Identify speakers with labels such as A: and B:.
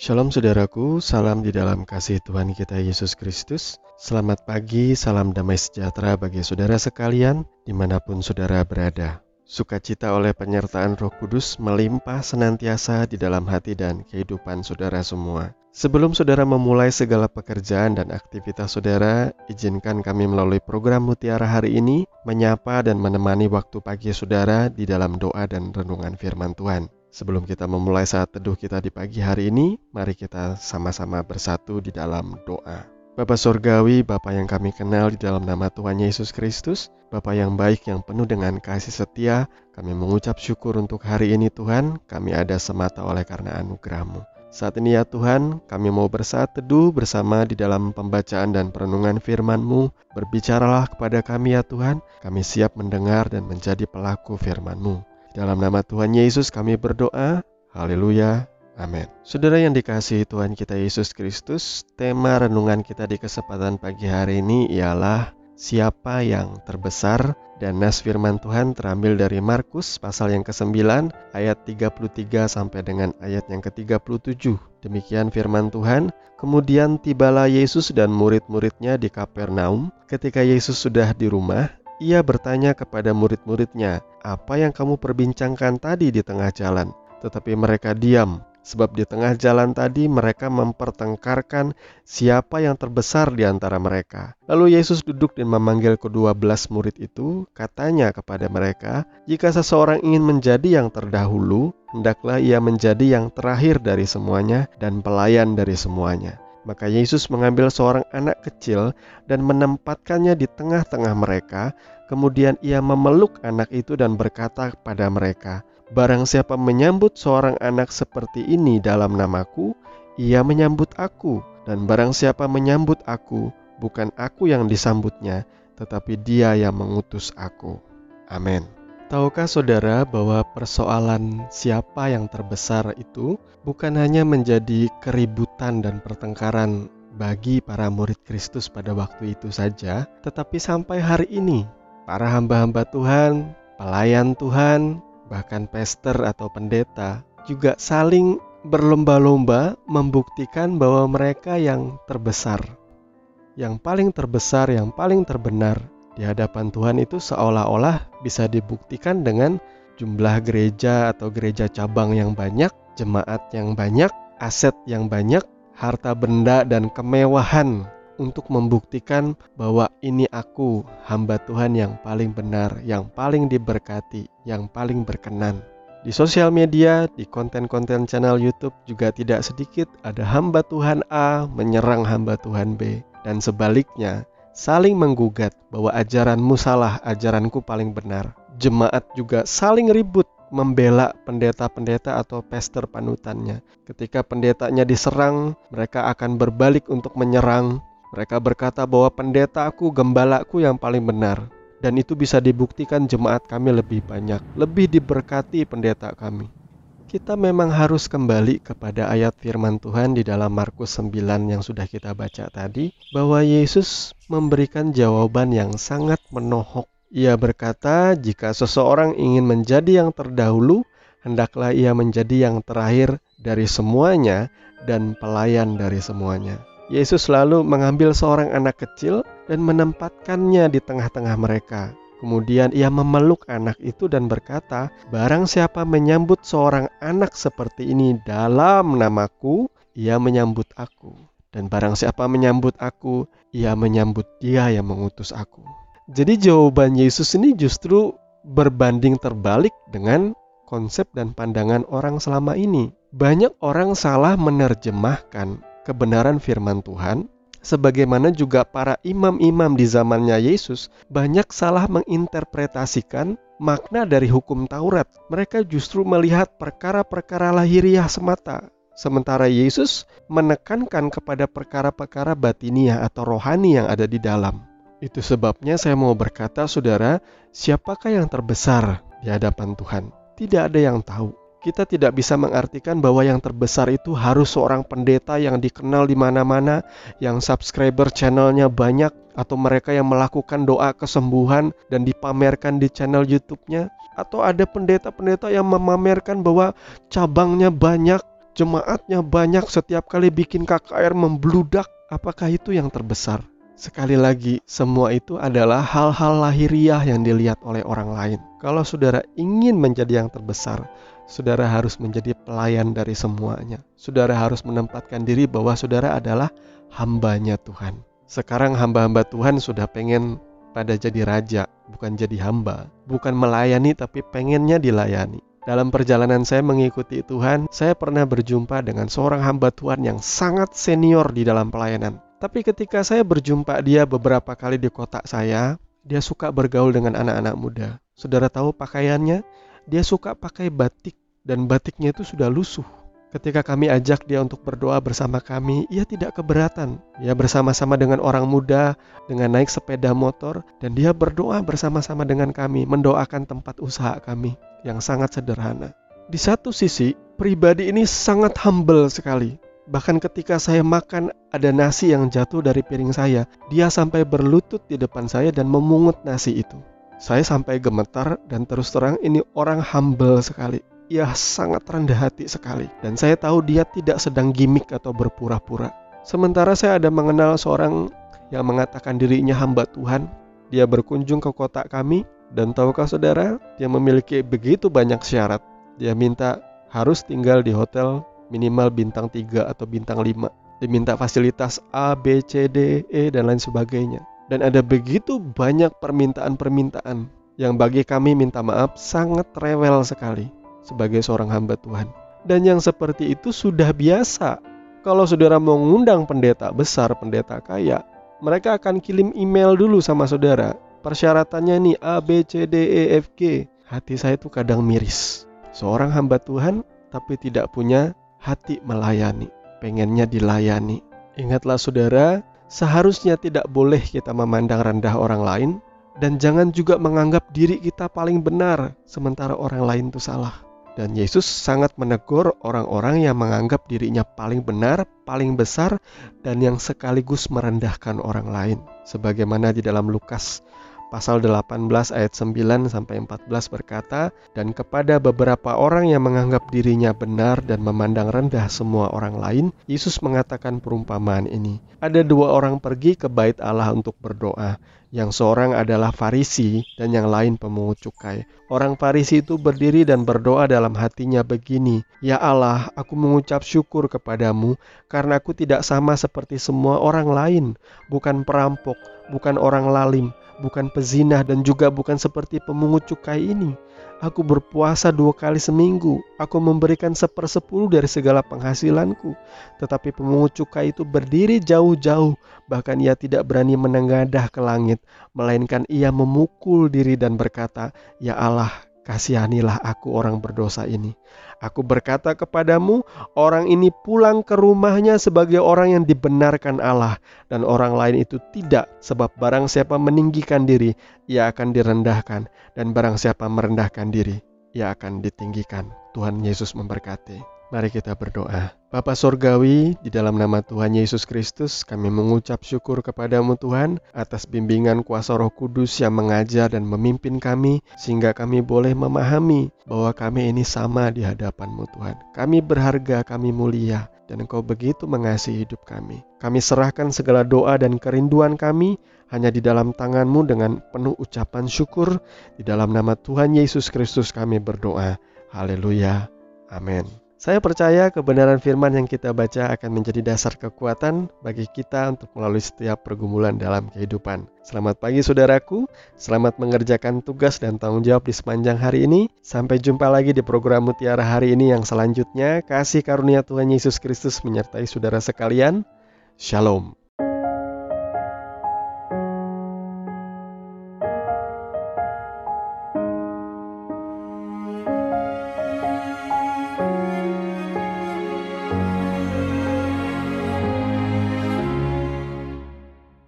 A: Shalom saudaraku, salam di dalam kasih Tuhan kita Yesus Kristus. Selamat pagi, salam damai sejahtera bagi saudara sekalian di mana pun saudara berada. Sukacita oleh penyertaan roh kudus melimpah senantiasa di dalam hati dan kehidupan saudara semua. Sebelum saudara memulai segala pekerjaan dan aktivitas saudara, izinkan kami melalui program Mutiara hari ini menyapa dan menemani waktu pagi saudara di dalam doa dan renungan firman Tuhan. Sebelum kita memulai saat teduh kita di pagi hari ini, mari kita sama-sama bersatu di dalam doa. Bapa Surgawi, Bapa yang kami kenal di dalam nama Tuhan Yesus Kristus, Bapa yang baik yang penuh dengan kasih setia, kami mengucap syukur untuk hari ini Tuhan, kami ada semata oleh karena anugerah-Mu. Saat ini ya Tuhan, kami mau bersaat teduh bersama di dalam pembacaan dan perenungan firman-Mu. Berbicaralah kepada kami ya Tuhan, kami siap mendengar dan menjadi pelaku firman-Mu. Dalam nama Tuhan Yesus kami berdoa. Haleluya. Amin. Saudara yang dikasihi Tuhan kita Yesus Kristus, tema renungan kita di kesempatan pagi hari ini ialah siapa yang terbesar dan nas firman Tuhan terambil dari Markus pasal yang ke-9 ayat 33 sampai dengan ayat yang ke-37. Demikian firman Tuhan. Kemudian tibalah Yesus dan murid-muridnya di Kapernaum. Ketika Yesus sudah di rumah, ia bertanya kepada murid-muridnya, "Apa yang kamu perbincangkan tadi di tengah jalan?" Tetapi mereka diam, sebab di tengah jalan tadi mereka mempertengkarkan siapa yang terbesar di antara mereka. Lalu Yesus duduk dan memanggil kedua belas murid itu, katanya kepada mereka, "Jika seseorang ingin menjadi yang terdahulu, hendaklah ia menjadi yang terakhir dari semuanya dan pelayan dari semuanya." Maka Yesus mengambil seorang anak kecil dan menempatkannya di tengah-tengah mereka. Kemudian ia memeluk anak itu dan berkata kepada mereka, "Barang siapa menyambut seorang anak seperti ini dalam namaku, ia menyambut aku, dan barang siapa menyambut aku, bukan aku yang disambutnya, tetapi Dia yang mengutus aku." Amin. Tahukah saudara bahwa persoalan siapa yang terbesar itu bukan hanya menjadi keributan dan pertengkaran bagi para murid Kristus pada waktu itu saja, tetapi sampai hari ini para hamba-hamba Tuhan, pelayan Tuhan, bahkan pester atau pendeta juga saling berlomba-lomba membuktikan bahwa mereka yang terbesar, yang paling terbesar, yang paling terbenar di hadapan Tuhan itu seolah-olah bisa dibuktikan dengan jumlah gereja atau gereja cabang yang banyak, jemaat yang banyak, aset yang banyak, harta benda dan kemewahan untuk membuktikan bahwa ini aku, hamba Tuhan yang paling benar, yang paling diberkati, yang paling berkenan. Di sosial media, di konten-konten channel YouTube juga tidak sedikit ada hamba Tuhan A menyerang hamba Tuhan B dan sebaliknya saling menggugat bahwa ajaranmu salah, ajaranku paling benar. Jemaat juga saling ribut membela pendeta-pendeta atau pester panutannya. Ketika pendetanya diserang, mereka akan berbalik untuk menyerang. Mereka berkata bahwa pendetaku, gembalaku yang paling benar. Dan itu bisa dibuktikan jemaat kami lebih banyak, lebih diberkati pendeta kami kita memang harus kembali kepada ayat firman Tuhan di dalam Markus 9 yang sudah kita baca tadi bahwa Yesus memberikan jawaban yang sangat menohok. Ia berkata, "Jika seseorang ingin menjadi yang terdahulu, hendaklah ia menjadi yang terakhir dari semuanya dan pelayan dari semuanya." Yesus lalu mengambil seorang anak kecil dan menempatkannya di tengah-tengah mereka. Kemudian ia memeluk anak itu dan berkata, "Barang siapa menyambut seorang anak seperti ini dalam namaku, ia menyambut aku. Dan barang siapa menyambut aku, ia menyambut Dia yang mengutus aku." Jadi jawaban Yesus ini justru berbanding terbalik dengan konsep dan pandangan orang selama ini. Banyak orang salah menerjemahkan kebenaran firman Tuhan sebagaimana juga para imam-imam di zamannya Yesus banyak salah menginterpretasikan makna dari hukum Taurat. Mereka justru melihat perkara-perkara lahiriah semata. Sementara Yesus menekankan kepada perkara-perkara batiniah atau rohani yang ada di dalam. Itu sebabnya saya mau berkata, saudara, siapakah yang terbesar di hadapan Tuhan? Tidak ada yang tahu. Kita tidak bisa mengartikan bahwa yang terbesar itu harus seorang pendeta yang dikenal di mana-mana, yang subscriber channelnya banyak, atau mereka yang melakukan doa kesembuhan dan dipamerkan di channel YouTube-nya, atau ada pendeta-pendeta yang memamerkan bahwa cabangnya banyak, Jemaatnya banyak setiap kali bikin KKR membludak. Apakah itu yang terbesar? Sekali lagi, semua itu adalah hal-hal lahiriah yang dilihat oleh orang lain. Kalau saudara ingin menjadi yang terbesar, saudara harus menjadi pelayan dari semuanya. Saudara harus menempatkan diri bahwa saudara adalah hambanya Tuhan. Sekarang hamba-hamba Tuhan sudah pengen pada jadi raja, bukan jadi hamba. Bukan melayani tapi pengennya dilayani. Dalam perjalanan saya mengikuti Tuhan, saya pernah berjumpa dengan seorang hamba Tuhan yang sangat senior di dalam pelayanan. Tapi ketika saya berjumpa dia beberapa kali di kota saya, dia suka bergaul dengan anak-anak muda. Saudara tahu pakaiannya? Dia suka pakai batik dan batiknya itu sudah lusuh. Ketika kami ajak dia untuk berdoa bersama kami, ia tidak keberatan. Dia bersama-sama dengan orang muda, dengan naik sepeda motor, dan dia berdoa bersama-sama dengan kami, mendoakan tempat usaha kami yang sangat sederhana. Di satu sisi, pribadi ini sangat humble sekali. Bahkan ketika saya makan ada nasi yang jatuh dari piring saya, dia sampai berlutut di depan saya dan memungut nasi itu. Saya sampai gemetar dan terus terang ini orang humble sekali. Ia sangat rendah hati sekali dan saya tahu dia tidak sedang gimmick atau berpura-pura. Sementara saya ada mengenal seorang yang mengatakan dirinya hamba Tuhan. Dia berkunjung ke kota kami dan tahukah saudara, dia memiliki begitu banyak syarat. Dia minta harus tinggal di hotel minimal bintang 3 atau bintang 5. Diminta fasilitas A, B, C, D, E, dan lain sebagainya. Dan ada begitu banyak permintaan-permintaan yang bagi kami minta maaf sangat rewel sekali sebagai seorang hamba Tuhan. Dan yang seperti itu sudah biasa. Kalau saudara mau ngundang pendeta besar, pendeta kaya, mereka akan kirim email dulu sama saudara. Persyaratannya nih A, B, C, D, E, F, G. Hati saya itu kadang miris. Seorang hamba Tuhan tapi tidak punya hati melayani, pengennya dilayani. Ingatlah saudara, seharusnya tidak boleh kita memandang rendah orang lain dan jangan juga menganggap diri kita paling benar sementara orang lain itu salah. Dan Yesus sangat menegur orang-orang yang menganggap dirinya paling benar, paling besar, dan yang sekaligus merendahkan orang lain. Sebagaimana di dalam Lukas Pasal 18 ayat 9 sampai 14 berkata, "Dan kepada beberapa orang yang menganggap dirinya benar dan memandang rendah semua orang lain, Yesus mengatakan perumpamaan ini. Ada dua orang pergi ke bait Allah untuk berdoa. Yang seorang adalah Farisi dan yang lain pemungut cukai. Orang Farisi itu berdiri dan berdoa dalam hatinya begini, "Ya Allah, aku mengucap syukur kepadamu karena aku tidak sama seperti semua orang lain, bukan perampok, bukan orang lalim, bukan pezina dan juga bukan seperti pemungut cukai ini. Aku berpuasa dua kali seminggu. Aku memberikan sepersepuluh dari segala penghasilanku. Tetapi pemungut cukai itu berdiri jauh-jauh. Bahkan ia tidak berani menengadah ke langit. Melainkan ia memukul diri dan berkata, Ya Allah, kasihanilah aku orang berdosa ini. Aku berkata kepadamu, orang ini pulang ke rumahnya sebagai orang yang dibenarkan Allah, dan orang lain itu tidak, sebab barang siapa meninggikan diri, ia akan direndahkan, dan barang siapa merendahkan diri, ia akan ditinggikan. Tuhan Yesus memberkati. Mari kita berdoa. Bapa Sorgawi, di dalam nama Tuhan Yesus Kristus, kami mengucap syukur kepadamu Tuhan atas bimbingan kuasa roh kudus yang mengajar dan memimpin kami, sehingga kami boleh memahami bahwa kami ini sama di hadapanmu Tuhan. Kami berharga, kami mulia, dan Engkau begitu mengasihi hidup kami. Kami serahkan segala doa dan kerinduan kami hanya di dalam tanganmu dengan penuh ucapan syukur. Di dalam nama Tuhan Yesus Kristus kami berdoa. Haleluya. Amin. Saya percaya kebenaran firman yang kita baca akan menjadi dasar kekuatan bagi kita untuk melalui setiap pergumulan dalam kehidupan. Selamat pagi saudaraku, selamat mengerjakan tugas dan tanggung jawab di sepanjang hari ini. Sampai jumpa lagi di program Mutiara hari ini yang selanjutnya. Kasih karunia Tuhan Yesus Kristus menyertai saudara sekalian. Shalom.